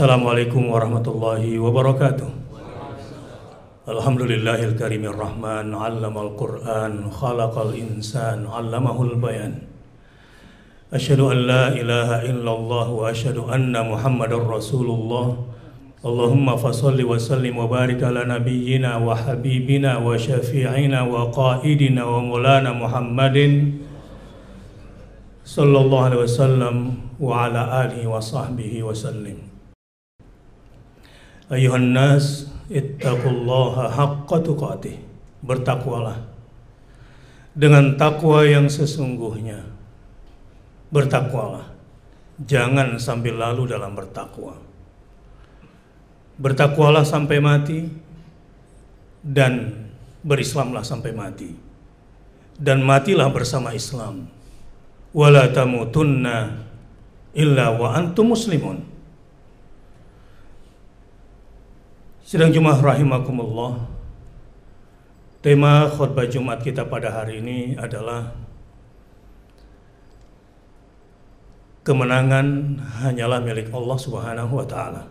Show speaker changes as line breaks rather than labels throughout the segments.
Assalamualaikum warahmatullahi wabarakatuh. Alhamdulillahil karimir rahman, 'allamal Qur'an, khalaqal insan, 'allamahul bayan. Asyhadu an la ilaha illallah wa asyhadu anna Muhammadar Rasulullah. Allahumma fasalli wa sallim wa barik ala nabiyyina wa habibina wa syafi'ina wa qaidina wa mulana Muhammadin sallallahu alaihi wasallam wa ala alihi wa sahbihi wa sallim. Ayuhan nas ittaqullaha haqqa tuqatih. Bertakwalah dengan takwa yang sesungguhnya. Bertakwalah. Jangan sambil lalu dalam bertakwa. Bertakwalah sampai mati dan berislamlah sampai mati. Dan matilah bersama Islam. Wala tamutunna illa wa antum muslimun. Sidang Jumat rahimakumullah. Tema khutbah Jumat kita pada hari ini adalah kemenangan hanyalah milik Allah Subhanahu wa taala.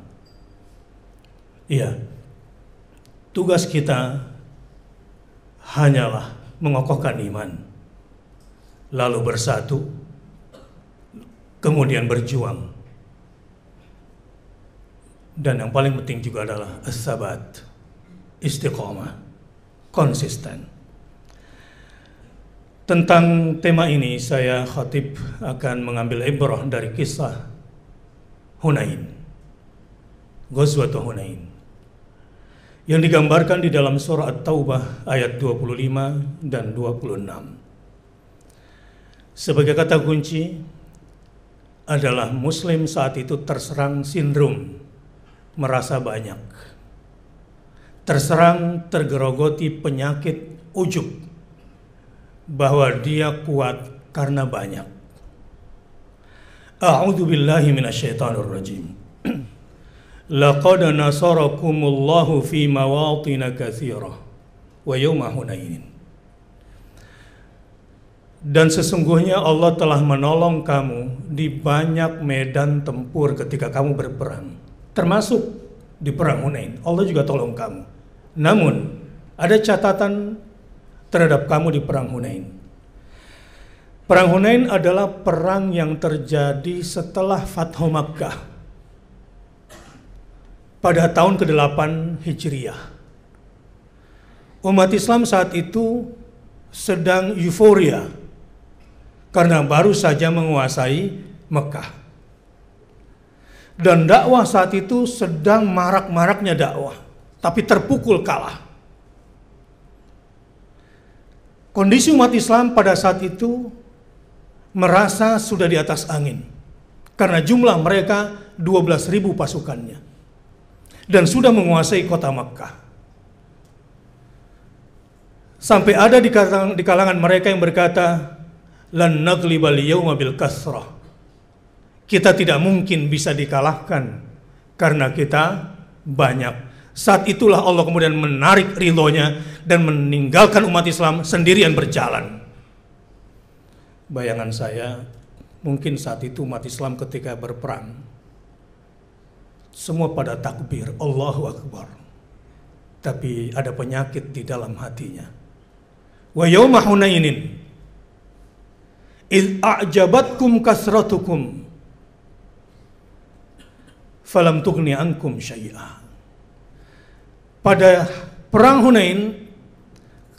Iya. Tugas kita hanyalah mengokohkan iman. Lalu bersatu kemudian berjuang. Dan yang paling penting juga adalah as-sabat, istiqomah, konsisten. Tentang tema ini saya khatib akan mengambil ibrah dari kisah Hunain. Ghazwat Hunain. Yang digambarkan di dalam surah At-Taubah ayat 25 dan 26. Sebagai kata kunci adalah muslim saat itu terserang sindrom merasa banyak. Terserang tergerogoti penyakit ujub bahwa dia kuat karena banyak. A'udzu billahi minasyaitonir rajim. Laqad nasarakumullahu fi mawatin katsirah wa yawma Hunain. Dan sesungguhnya Allah telah menolong kamu di banyak medan tempur ketika kamu berperang, termasuk di perang Hunain. Allah juga tolong kamu. Namun ada catatan terhadap kamu di perang Hunain. Perang Hunain adalah perang yang terjadi setelah Fathu Makkah pada tahun ke-8 Hijriah. Umat Islam saat itu sedang euforia karena baru saja menguasai Mekah. Dan dakwah saat itu sedang marak-maraknya dakwah, tapi terpukul kalah. Kondisi umat Islam pada saat itu merasa sudah di atas angin karena jumlah mereka 12.000 pasukannya dan sudah menguasai kota Makkah. Sampai ada di kalangan, mereka yang berkata, "Lan naglibal yawma bil kasrah." Kita tidak mungkin bisa dikalahkan karena kita banyak. Saat itulah Allah kemudian menarik ridhonya dan meninggalkan umat Islam sendirian berjalan. Bayangan saya, mungkin saat itu umat Islam ketika berperang, semua pada takbir, Allahu Akbar. Tapi ada penyakit di dalam hatinya. Wa yawma hunainin id a'jabatkum kasratukum falam tughni ankum syai'a. Pada perang Hunain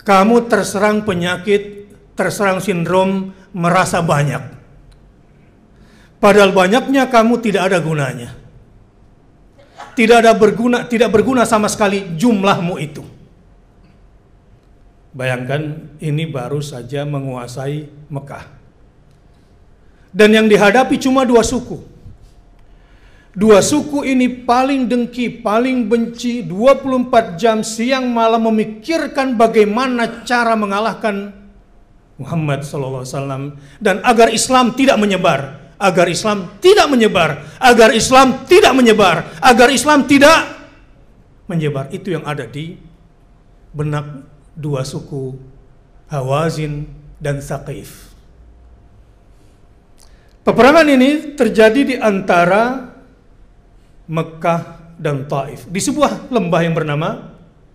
kamu terserang penyakit, terserang sindrom merasa banyak. Padahal banyaknya kamu tidak ada gunanya. Tidak ada berguna, tidak berguna sama sekali jumlahmu itu. Bayangkan ini baru saja menguasai Mekah. Dan yang dihadapi cuma dua suku. Dua suku ini paling dengki, paling benci 24 jam siang malam memikirkan bagaimana cara mengalahkan Muhammad SAW dan agar Islam tidak menyebar, agar Islam tidak menyebar, agar Islam tidak menyebar, agar Islam tidak menyebar. Itu yang ada di benak dua suku Hawazin dan Saqif. Peperangan ini terjadi di antara Mekah dan Taif di sebuah lembah yang bernama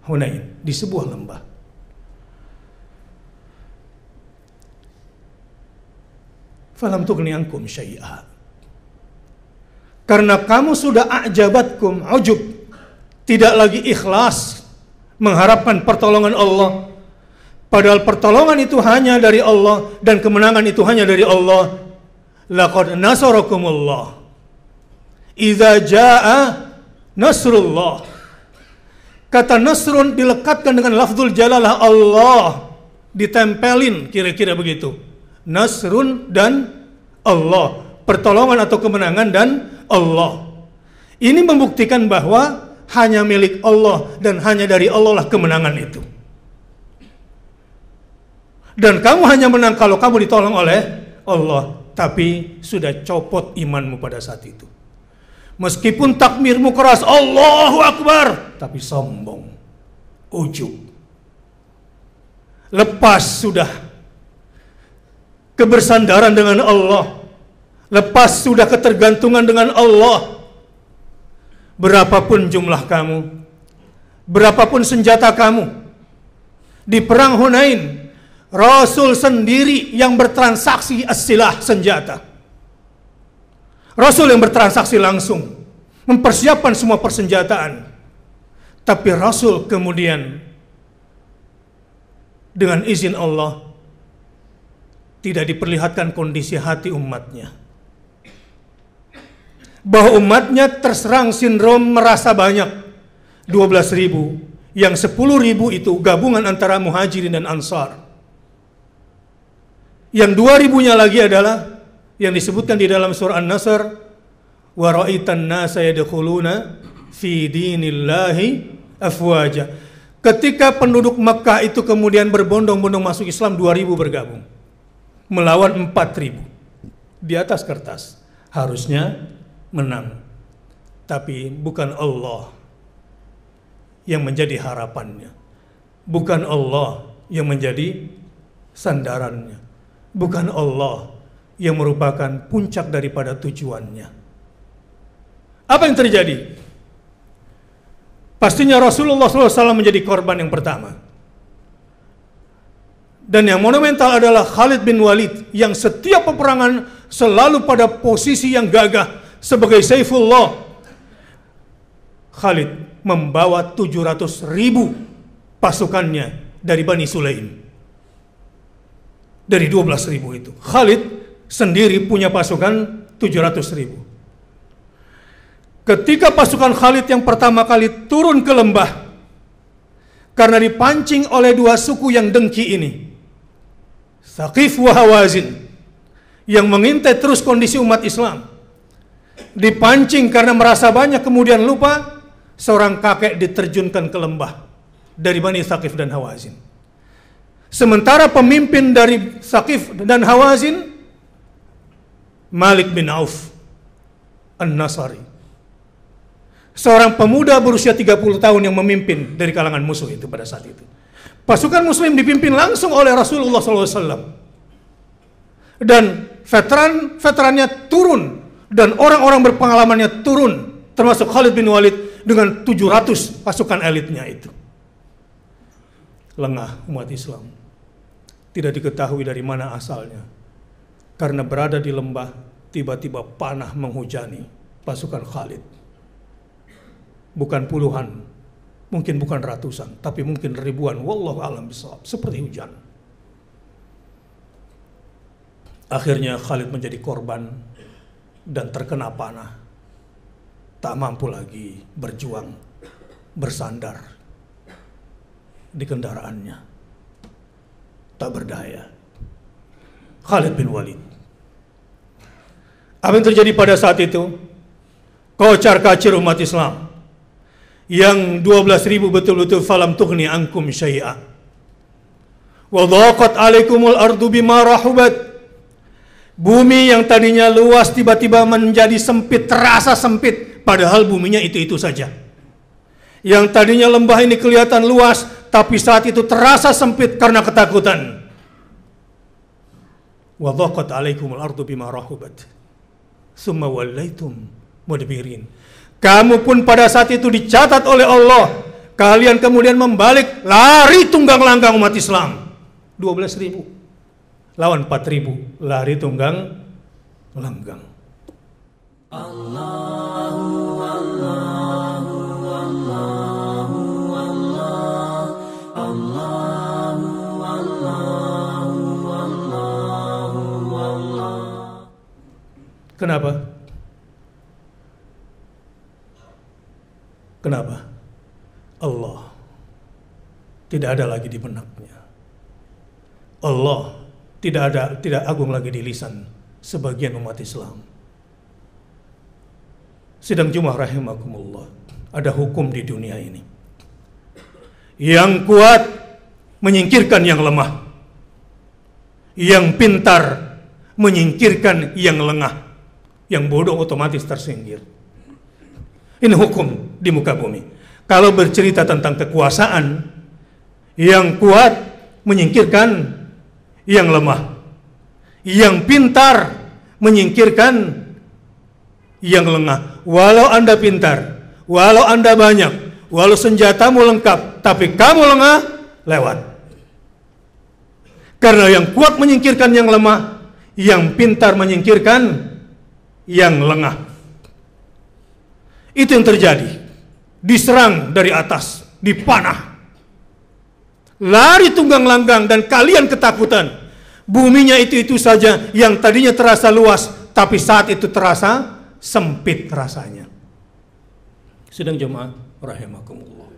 Hunain, di sebuah lembah. Falam tughni syai'a. Karena kamu sudah ajabatkum ujub, tidak lagi ikhlas mengharapkan pertolongan Allah. Padahal pertolongan itu hanya dari Allah dan kemenangan itu hanya dari Allah. Laqad nasarakumullah. Idza jaa nasrullah. Kata nasrun dilekatkan dengan lafzul jalalah Allah. Ditempelin kira-kira begitu. Nasrun dan Allah. Pertolongan atau kemenangan dan Allah. Ini membuktikan bahwa hanya milik Allah dan hanya dari Allah lah kemenangan itu. Dan kamu hanya menang kalau kamu ditolong oleh Allah, tapi sudah copot imanmu pada saat itu. Meskipun takmirmu keras, Allahu Akbar, tapi sombong, ujub. Lepas sudah kebersandaran dengan Allah, lepas sudah ketergantungan dengan Allah, Berapapun jumlah kamu, berapapun senjata kamu, di perang Hunain, Rasul sendiri yang bertransaksi asilah senjata. Rasul yang bertransaksi langsung, mempersiapkan semua persenjataan. Tapi Rasul kemudian dengan izin Allah tidak diperlihatkan kondisi hati umatnya. Bahwa umatnya terserang sindrom merasa banyak. 12 ribu yang 10 ribu itu gabungan antara muhajirin dan ansar. Yang 2 ribunya lagi adalah yang disebutkan di dalam surah An-Nasr wa ra'aitan nasa yadkhuluna fi dinillahi afwaja ketika penduduk Makkah itu kemudian berbondong-bondong masuk Islam 2000 bergabung melawan 4000 di atas kertas harusnya menang. Tapi bukan Allah yang menjadi harapannya. Bukan Allah yang menjadi sandarannya. Bukan Allah yang merupakan puncak daripada tujuannya. Apa yang terjadi? Pastinya Rasulullah SAW menjadi korban yang pertama. Dan yang monumental adalah Khalid bin Walid yang setiap peperangan selalu pada posisi yang gagah sebagai Saifullah Khalid membawa 700 ribu pasukannya dari Bani Sulaim dari 12 ribu itu Khalid sendiri punya pasukan 700 ribu ketika pasukan Khalid yang pertama kali turun ke lembah karena dipancing oleh dua suku yang dengki ini Saqif wa Hawazin yang mengintai terus kondisi umat Islam dipancing karena merasa banyak kemudian lupa seorang kakek diterjunkan ke lembah dari Bani Thaqif dan Hawazin. Sementara pemimpin dari Thaqif dan Hawazin Malik bin Auf An-Nasari. Seorang pemuda berusia 30 tahun yang memimpin dari kalangan musuh itu pada saat itu. Pasukan muslim dipimpin langsung oleh Rasulullah SAW. Dan veteran-veterannya turun dan orang-orang berpengalamannya turun termasuk Khalid bin Walid dengan 700 pasukan elitnya itu. Lengah umat Islam. Tidak diketahui dari mana asalnya. Karena berada di lembah, tiba-tiba panah menghujani pasukan Khalid. Bukan puluhan, mungkin bukan ratusan, tapi mungkin ribuan. Wallahu alam bisawab, seperti hujan. Akhirnya Khalid menjadi korban dan terkena panah. Tak mampu lagi berjuang, bersandar di kendaraannya. Tak berdaya. Khalid bin Walid. Apa yang terjadi pada saat itu? Kocar kacir umat Islam. Yang 12 ribu betul-betul falam tughni ankum syai'a. Wa dhaqat alaikumul ardu bima rahubat Bumi yang tadinya luas tiba-tiba menjadi sempit, terasa sempit, padahal buminya itu-itu saja. Yang tadinya lembah ini kelihatan luas, tapi saat itu terasa sempit karena ketakutan. Wa dhaqat alaikumul ardu bima rahubat. Summa wallaitum mudbirin. Kamu pun pada saat itu dicatat oleh Allah. Kalian kemudian membalik lari tunggang langgang umat Islam. 12 ribu. Lawan 4 ribu. Lari tunggang langgang. Allahu Kenapa? Kenapa? Allah tidak ada lagi di benaknya. Allah tidak ada tidak agung lagi di lisan sebagian umat Islam. Sidang Jumat rahimakumullah. Ada hukum di dunia ini. Yang kuat menyingkirkan yang lemah. Yang pintar menyingkirkan yang lengah. Yang bodoh otomatis tersingkir. Ini hukum di muka bumi. Kalau bercerita tentang kekuasaan, yang kuat menyingkirkan yang lemah. Yang pintar menyingkirkan yang lengah. Walau Anda pintar, walau Anda banyak, walau senjatamu lengkap, tapi kamu lengah, lewat. Karena yang kuat menyingkirkan yang lemah, yang pintar menyingkirkan yang lengah. Itu yang terjadi. Diserang dari atas, dipanah. Lari tunggang langgang dan kalian ketakutan. Buminya itu-itu saja yang tadinya terasa luas, tapi saat itu terasa sempit rasanya. Sedang jemaah rahimakumullah.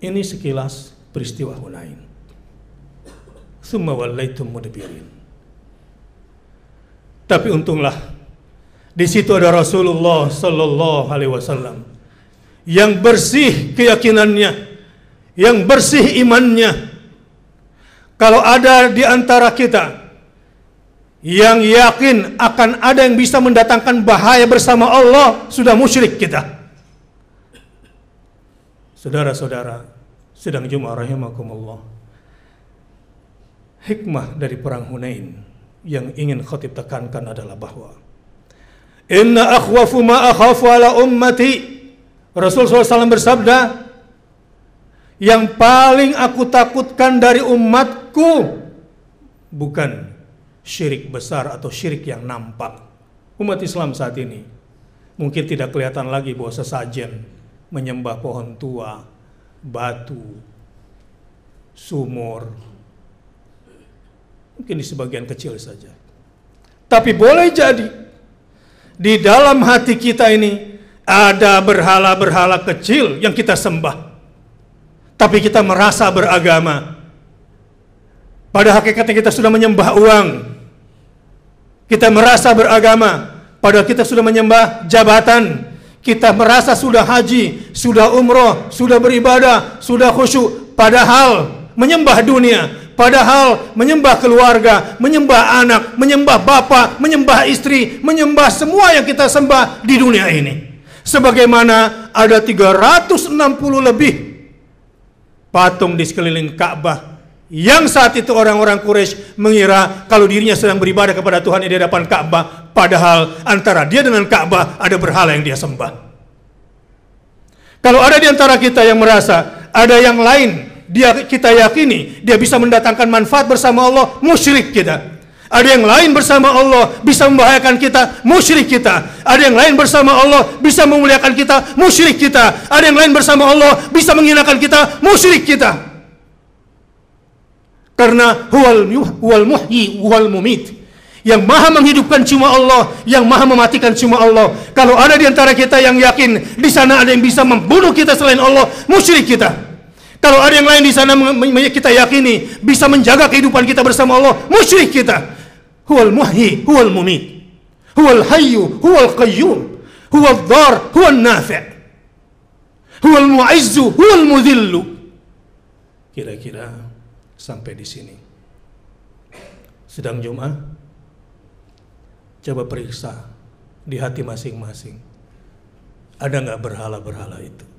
Ini sekilas peristiwa Hunain. Summa wallaitum mudbirin. Tapi untunglah di situ ada Rasulullah sallallahu alaihi wasallam yang bersih keyakinannya, yang bersih imannya, kalau ada di antara kita yang yakin akan ada yang bisa mendatangkan bahaya bersama Allah, sudah musyrik kita. Saudara-saudara, sedang Jumat rahimakumullah. Hikmah dari perang Hunain yang ingin khatib tekankan adalah bahwa Inna akhwafu ma akhafu ala ummati Rasul SAW bersabda yang paling aku takutkan dari umatku bukan syirik besar atau syirik yang nampak. Umat Islam saat ini mungkin tidak kelihatan lagi bahwa sesajen menyembah pohon tua, batu, sumur. Mungkin di sebagian kecil saja. Tapi boleh jadi di dalam hati kita ini ada berhala-berhala kecil yang kita sembah tapi kita merasa beragama. Pada hakikatnya kita sudah menyembah uang. Kita merasa beragama, padahal kita sudah menyembah jabatan. Kita merasa sudah haji, sudah umroh, sudah beribadah, sudah khusyuk, padahal menyembah dunia, padahal menyembah keluarga, menyembah anak, menyembah bapak, menyembah istri, menyembah semua yang kita sembah di dunia ini. Sebagaimana ada 360 lebih patung di sekeliling Ka'bah yang saat itu orang-orang Quraisy mengira kalau dirinya sedang beribadah kepada Tuhan di hadapan Ka'bah padahal antara dia dengan Ka'bah ada berhala yang dia sembah. Kalau ada di antara kita yang merasa ada yang lain dia kita yakini dia bisa mendatangkan manfaat bersama Allah, musyrik kita. Ada yang lain bersama Allah bisa membahayakan kita, musyrik kita. Ada yang lain bersama Allah bisa memuliakan kita, musyrik kita. Ada yang lain bersama Allah bisa menghinakan kita, musyrik kita. Karena huwal, huwal muhyi, huwal mumit. Yang maha menghidupkan cuma Allah, yang maha mematikan cuma Allah. Kalau ada di antara kita yang yakin di sana ada yang bisa membunuh kita selain Allah, musyrik kita. Kalau ada yang lain di sana kita yakini bisa menjaga kehidupan kita bersama Allah, musyrik kita. Huwal muhyi huwal mumit. Huwal hayyu huwal qayyum. Huwal dhar huwal nafi' huwal mu'izzu huwal mudhillu. Kira-kira sampai di sini. Sedang Jumat coba periksa di hati masing-masing. Ada nggak berhala-berhala itu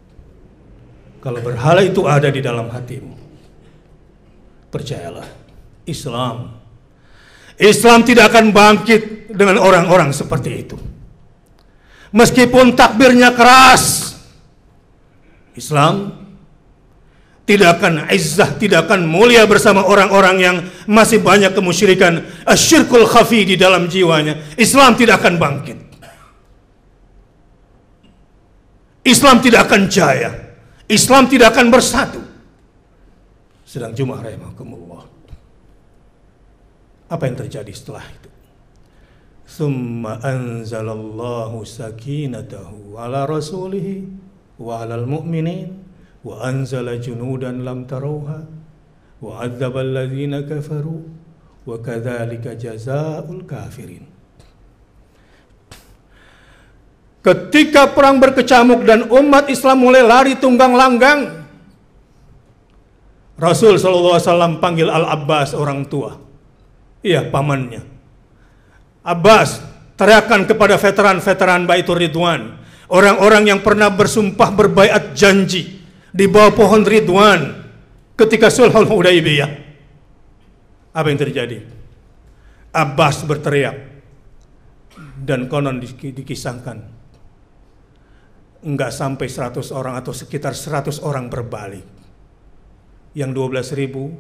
kalau berhala itu ada di dalam hatimu percayalah Islam Islam tidak akan bangkit dengan orang-orang seperti itu. Meskipun takbirnya keras. Islam tidak akan izzah, tidak akan mulia bersama orang-orang yang masih banyak kemusyrikan, asyirkul khafi di dalam jiwanya. Islam tidak akan bangkit. Islam tidak akan jaya. Islam tidak akan bersatu. Sedang Jumat rahimakumullah. Apa yang terjadi setelah itu? Summa anzalallahu sakinatahu ala rasulihi wa alal mu'minin wa anzala junudan lam tarawha wa adzaba alladhina kafaru wa kadzalika jazaa'ul kafirin. Ketika perang berkecamuk dan umat Islam mulai lari tunggang langgang, Rasul SAW panggil Al-Abbas orang tua. Iya, pamannya. Abbas teriakan kepada veteran-veteran Baitur Ridwan. Orang-orang yang pernah bersumpah berbaiat janji di bawah pohon Ridwan ketika Sulhul Hudaybiyah. Apa yang terjadi? Abbas berteriak dan konon dikisahkan enggak sampai 100 orang atau sekitar 100 orang berbalik. Yang 12 ribu,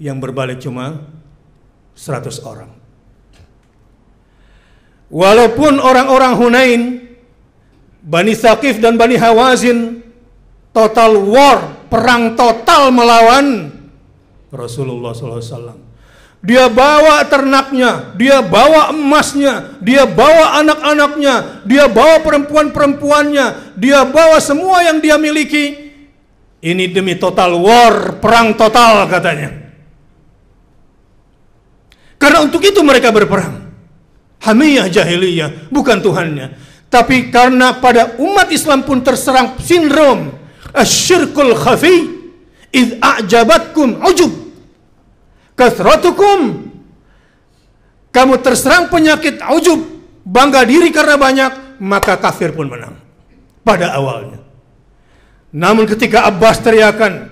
yang berbalik cuma 100 orang. Walaupun orang-orang Hunain, Bani Thaqif dan Bani Hawazin total war, perang total melawan Rasulullah SAW. Dia bawa ternaknya, dia bawa emasnya, dia bawa anak-anaknya, dia bawa perempuan-perempuannya, dia bawa semua yang dia miliki. Ini demi total war, perang total katanya. Karena untuk itu mereka berperang. Hamiyah jahiliyah, bukan Tuhannya. Tapi karena pada umat Islam pun terserang sindrom asyirkul khafi id a'jabatkum ujub kasratukum. Kamu terserang penyakit ujub bangga diri karena banyak maka kafir pun menang. Pada awalnya. Namun ketika Abbas teriakan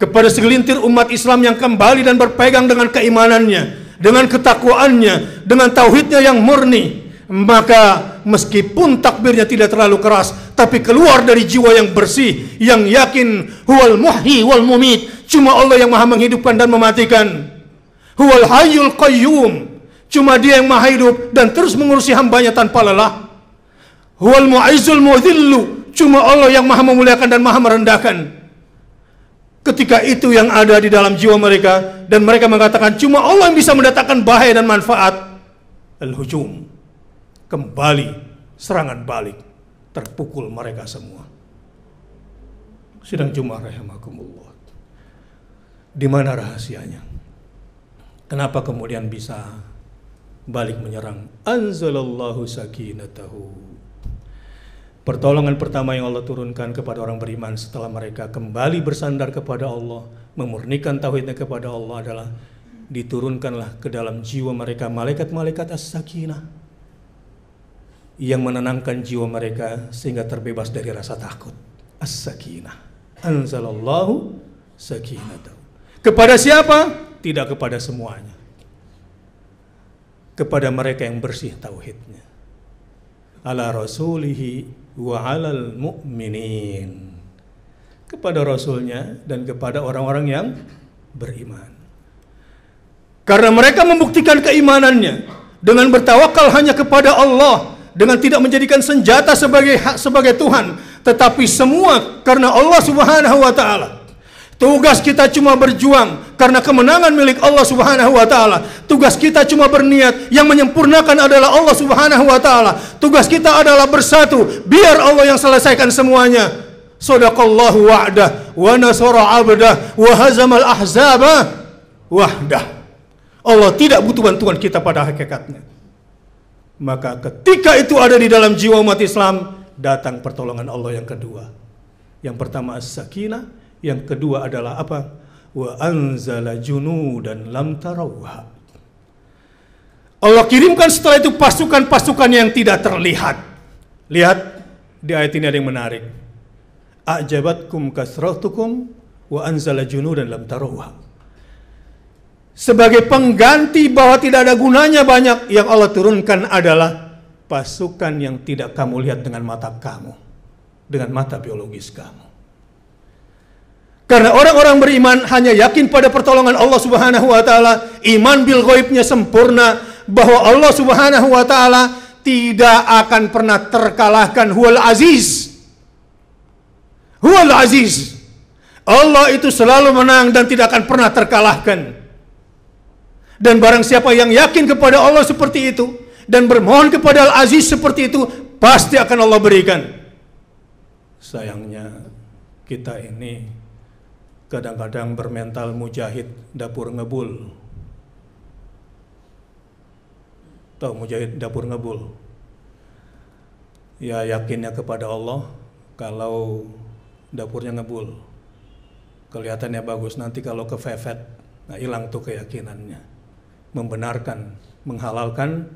kepada segelintir umat Islam yang kembali dan berpegang dengan keimanannya dengan ketakwaannya dengan tauhidnya yang murni maka meskipun takbirnya tidak terlalu keras tapi keluar dari jiwa yang bersih yang yakin huwal muhyi wal mumit. Cuma Allah yang maha menghidupkan dan mematikan Huwal hayyul qayyum. Cuma dia yang maha hidup dan terus mengurusi hambanya tanpa lelah. Huwal mu'izzul mudhillu. Cuma Allah yang maha memuliakan dan maha merendahkan. Ketika itu yang ada di dalam jiwa mereka dan mereka mengatakan cuma Allah yang bisa mendatangkan bahaya dan manfaat. Al-hujum. Kembali serangan balik terpukul mereka semua. Sidang Jumat rahimakumullah. Di mana rahasianya? Kenapa kemudian bisa balik menyerang? Anzalallahu sakinatahu. Pertolongan pertama yang Allah turunkan kepada orang beriman setelah mereka kembali bersandar kepada Allah, memurnikan tauhidnya kepada Allah adalah diturunkanlah ke dalam jiwa mereka malaikat-malaikat as-sakinah yang menenangkan jiwa mereka sehingga terbebas dari rasa takut. As-sakinah. Anzalallahu sakinatahu. Kepada siapa? Tidak kepada semuanya. Kepada mereka yang bersih tauhidnya. Ala rasulihi wa alal mu'minin. Kepada rasulnya dan kepada orang-orang yang beriman. Karena mereka membuktikan keimanannya dengan bertawakal hanya kepada Allah dengan tidak menjadikan senjata sebagai hak sebagai Tuhan, tetapi semua karena Allah Subhanahu wa taala. Tugas kita cuma berjuang karena kemenangan milik Allah Subhanahu wa taala. Tugas kita cuma berniat, yang menyempurnakan adalah Allah Subhanahu wa taala. Tugas kita adalah bersatu, biar Allah yang selesaikan semuanya. Sadaqallahu wa'dah wa nasara 'abdah wa hazamal ahzaba wahdah. Allah tidak butuh bantuan kita pada hakikatnya. Maka ketika itu ada di dalam jiwa umat Islam, datang pertolongan Allah yang kedua. Yang pertama as-sakinah, yang kedua adalah apa? Wa anzala junudan lam tarawha. Allah kirimkan setelah itu pasukan-pasukan yang tidak terlihat. Lihat di ayat ini ada yang menarik. A'jabatkum kasratukum wa anzala junudan lam tarawha. Sebagai pengganti bahwa tidak ada gunanya banyak yang Allah turunkan adalah pasukan yang tidak kamu lihat dengan mata kamu, dengan mata biologis kamu. Karena orang-orang beriman hanya yakin pada pertolongan Allah Subhanahu wa taala, iman bil ghaibnya sempurna bahwa Allah Subhanahu wa taala tidak akan pernah terkalahkan huwal aziz. Huwal aziz. Allah itu selalu menang dan tidak akan pernah terkalahkan. Dan barang siapa yang yakin kepada Allah seperti itu dan bermohon kepada Al-Aziz seperti itu, pasti akan Allah berikan. Sayangnya kita ini kadang-kadang bermental mujahid dapur ngebul. Tahu mujahid dapur ngebul? Ya yakinnya kepada Allah kalau dapurnya ngebul. Kelihatannya bagus nanti kalau kefefet, nah hilang tuh keyakinannya. Membenarkan, menghalalkan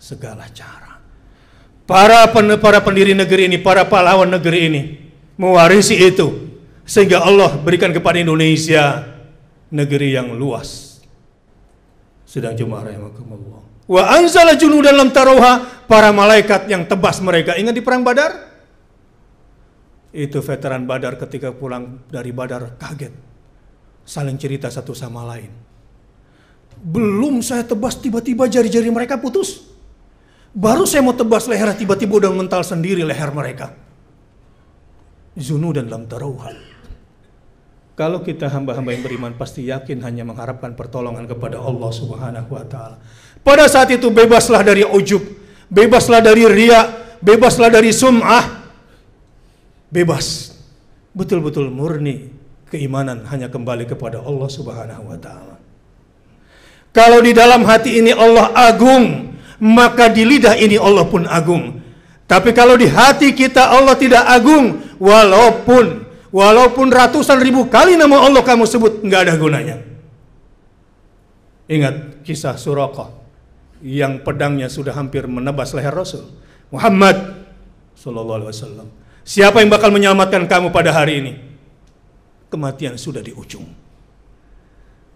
segala cara. Para para pendiri negeri ini, para pahlawan negeri ini mewarisi itu sehingga Allah berikan kepada Indonesia negeri yang luas. Sedang jemaah rahimakumullah. Wa anzala junudan lam taruha para malaikat yang tebas mereka. Ingat di perang Badar? Itu veteran Badar ketika pulang dari Badar kaget. Saling cerita satu sama lain. Belum saya tebas tiba-tiba jari-jari mereka putus. Baru saya mau tebas leher tiba-tiba udah mental sendiri leher mereka. Zunu dan lam taruha. Kalau kita hamba-hamba yang beriman pasti yakin hanya mengharapkan pertolongan kepada Allah Subhanahu wa taala. Pada saat itu bebaslah dari ujub, bebaslah dari ria, bebaslah dari sum'ah. Bebas. Betul-betul murni keimanan hanya kembali kepada Allah Subhanahu wa taala. Kalau di dalam hati ini Allah agung, maka di lidah ini Allah pun agung. Tapi kalau di hati kita Allah tidak agung, walaupun Walaupun ratusan ribu kali nama Allah kamu sebut, nggak ada gunanya. Ingat kisah Suraqah yang pedangnya sudah hampir menebas leher Rasul Muhammad Sallallahu Alaihi Wasallam. Siapa yang bakal menyelamatkan kamu pada hari ini? Kematian sudah di ujung.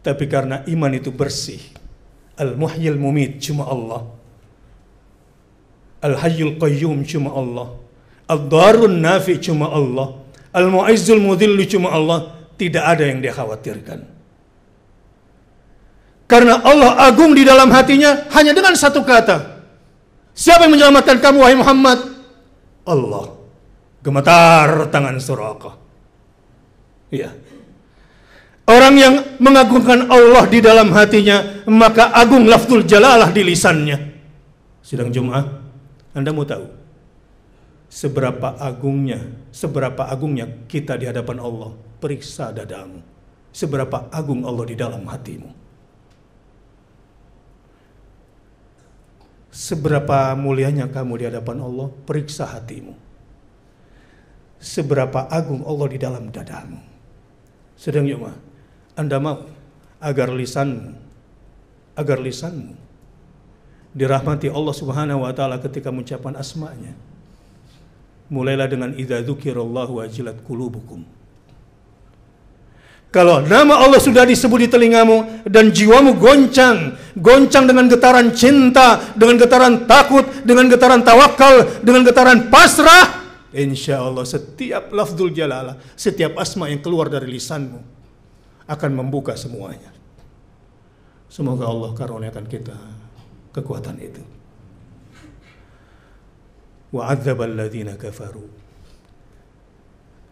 Tapi karena iman itu bersih, Al-Muhyil Mumit cuma Allah. Al-Hayyul Qayyum cuma Allah. Al-Darun Nafi cuma Allah. Al-Mu'izzul Mudhillu cuma Allah, tidak ada yang dia khawatirkan. Karena Allah agung di dalam hatinya hanya dengan satu kata. Siapa yang menyelamatkan kamu wahai Muhammad? Allah. Gemetar tangan Suraka. Iya. Orang yang mengagungkan Allah di dalam hatinya, maka agung lafzul jalalah di lisannya. Sidang Jumat, Anda mau tahu? Seberapa agungnya, seberapa agungnya kita di hadapan Allah. Periksa dadamu. Seberapa agung Allah di dalam hatimu. Seberapa mulianya kamu di hadapan Allah, periksa hatimu. Seberapa agung Allah di dalam dadamu. Sedang yuk Anda mau agar lisanmu, agar lisanmu dirahmati Allah Subhanahu wa taala ketika mengucapkan asmanya Mulailah dengan idza dzukirallahu wajilat qulubukum. Kalau nama Allah sudah disebut di telingamu dan jiwamu goncang, goncang dengan getaran cinta, dengan getaran takut, dengan getaran tawakal, dengan getaran pasrah, insya Allah setiap lafzul jalalah, setiap asma yang keluar dari lisanmu akan membuka semuanya. Semoga Allah karuniakan kita kekuatan itu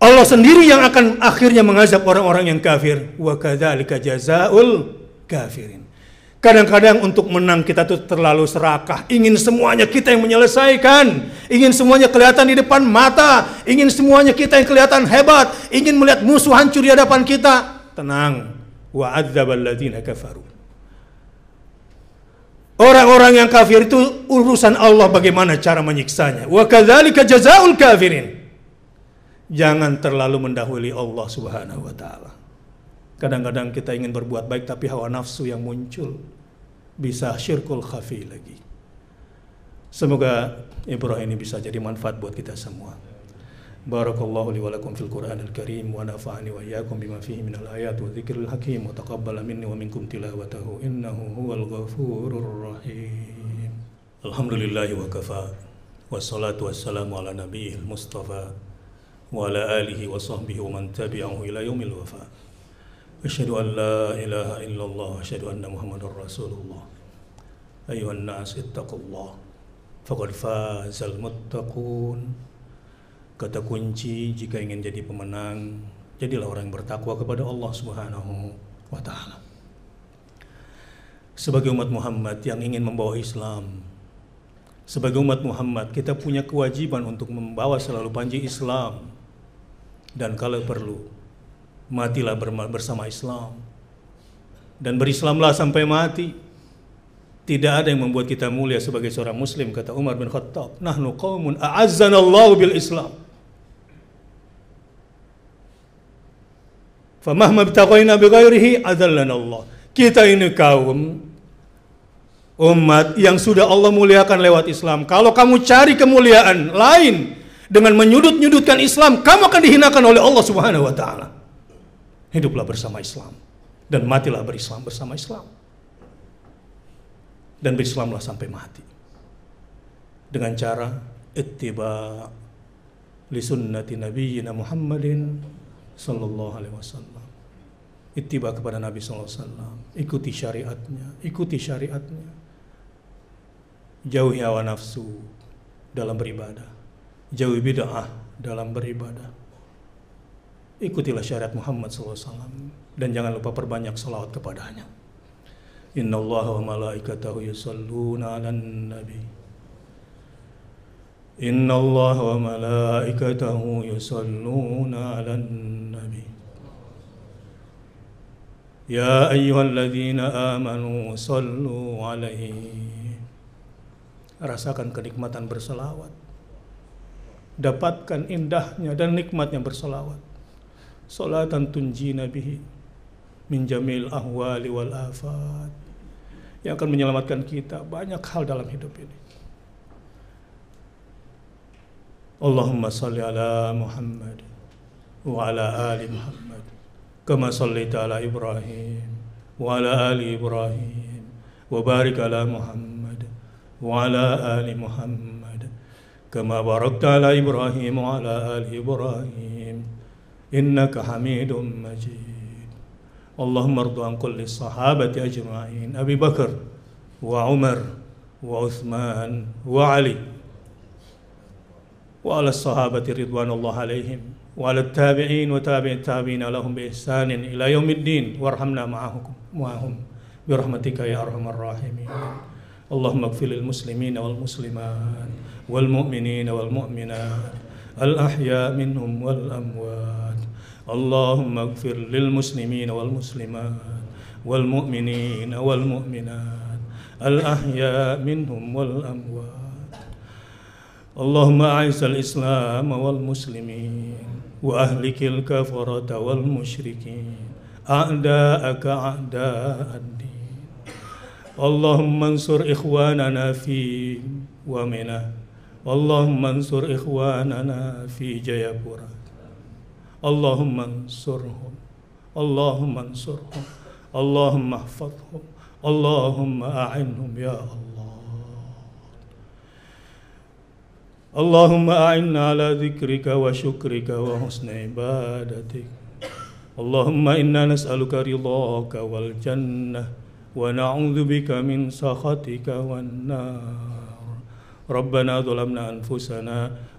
Allah sendiri yang akan akhirnya mengazab orang-orang yang kafir. Wa jazaul kafirin. Kadang-kadang untuk menang kita tuh terlalu serakah. Ingin semuanya kita yang menyelesaikan. Ingin semuanya kelihatan di depan mata. Ingin semuanya kita yang kelihatan hebat. Ingin melihat musuh hancur di hadapan kita. Tenang. Wa kafaru. Orang-orang yang kafir itu urusan Allah bagaimana cara menyiksanya. Wa kadzalika jazaul kafirin. Jangan terlalu mendahului Allah Subhanahu wa taala. Kadang-kadang kita ingin berbuat baik tapi hawa nafsu yang muncul bisa syirkul khafi lagi. Semoga Ibrahim ini bisa jadi manfaat buat kita semua. Barakallahu li wa lakum fil Qur'anil Karim wa nafa'ani wa iyyakum bima fihi minal ayat wa dzikril hakim wa taqabbala minni wa minkum tilawatahu innahu huwal ghafurur rahim. Alhamdulillahi wa kafa Wassalatu wassalamu ala nabiyil mustafa Wa ala alihi wa sahbihi wa man tabi'ahu ila yawmil wafa. Asyhadu an la ilaha illallah Asyhadu anna muhammadar rasulullah. Ayuhan Kata kunci jika ingin jadi pemenang Jadilah orang yang bertakwa kepada Allah subhanahu wa ta'ala Sebagai umat Muhammad yang ingin membawa Islam sebagai umat Muhammad, kita punya kewajiban untuk membawa selalu panji Islam. Dan kalau perlu, matilah bersama Islam. Dan berislamlah sampai mati. Tidak ada yang membuat kita mulia sebagai seorang muslim, kata Umar bin Khattab. Nahnu qawmun a'azzanallahu bil Islam. Famahma bitaqaina bighairihi Allah. Kita ini kaum umat yang sudah Allah muliakan lewat Islam. Kalau kamu cari kemuliaan lain dengan menyudut-nyudutkan Islam, kamu akan dihinakan oleh Allah Subhanahu wa taala. Hiduplah bersama Islam dan matilah berislam bersama Islam. Dan berislamlah sampai mati. Dengan cara ittiba li sunnati nabiyyina Muhammadin sallallahu alaihi wasallam. Ittiba kepada Nabi wasallam, ikuti syariatnya, ikuti syariatnya jauhi hawa nafsu dalam beribadah, jauhi bid'ah dalam beribadah. Ikutilah syariat Muhammad SAW dan jangan lupa perbanyak salawat kepadanya. Inna Allah wa malaikatahu yusalluna ala nabi. Inna Allah wa malaikatahu yusalluna ala nabi. Ya ayyuhalladzina amanu sallu alaihi rasakan kenikmatan berselawat. Dapatkan indahnya dan nikmatnya berselawat. Salatan tunji nabihi min jamil ahwali wal afat. Yang akan menyelamatkan kita banyak hal dalam hidup ini. Allahumma salli ala Muhammad wa ala ali Muhammad ala Ibrahim wa ala ali Ibrahim wa barik ala Muhammad وعلى آل محمد كما باركت على إبراهيم وعلى آل إبراهيم إنك حميد مجيد. اللهم ارض عن كل الصحابة أجمعين أبي بكر وعمر وعثمان وعلي وعلى الصحابة رضوان الله عليهم. وعلى التابعين وتابع التابعين لهم بإحسان إلى يوم الدين. وارحمنا معهم معهم برحمتك يا أرحم الراحمين. اللهم اغفر للمسلمين والمسلمات والمؤمنين والمؤمنات الأحياء منهم والأموات. اللهم اغفر للمسلمين والمسلمات والمؤمنين والمؤمنات الأحياء منهم والأموات. اللهم أعز الإسلام والمسلمين. وأهلك الكفرة والمشركين أعداءك أعداء الدين اللهم انصر إخواننا في ومنى اللهم انصر إخواننا في جيبورا اللهم انصرهم اللهم انصرهم اللهم احفظهم اللهم أعنهم يا الله اللهم أعنا على ذكرك وشكرك وحسن عبادتك. اللهم إنا نسألك رضاك والجنة ونعوذ بك من سخطك والنار. ربنا ظلمنا أنفسنا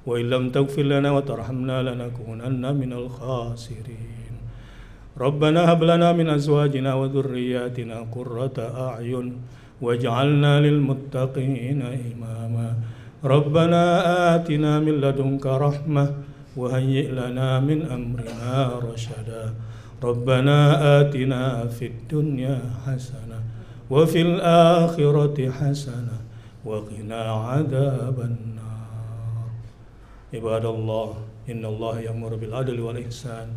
وإن لم تغفر لنا وترحمنا لنكونن من الخاسرين. ربنا هب لنا من أزواجنا وذرياتنا قرة أعين واجعلنا للمتقين إماما. ربنا آتنا من لدنك رحمة وهيئ لنا من أمرنا رشدا ربنا آتنا في الدنيا حسنة وفي الآخرة حسنة وقنا عذاب النار عباد الله إن الله يأمر بالعدل والإحسان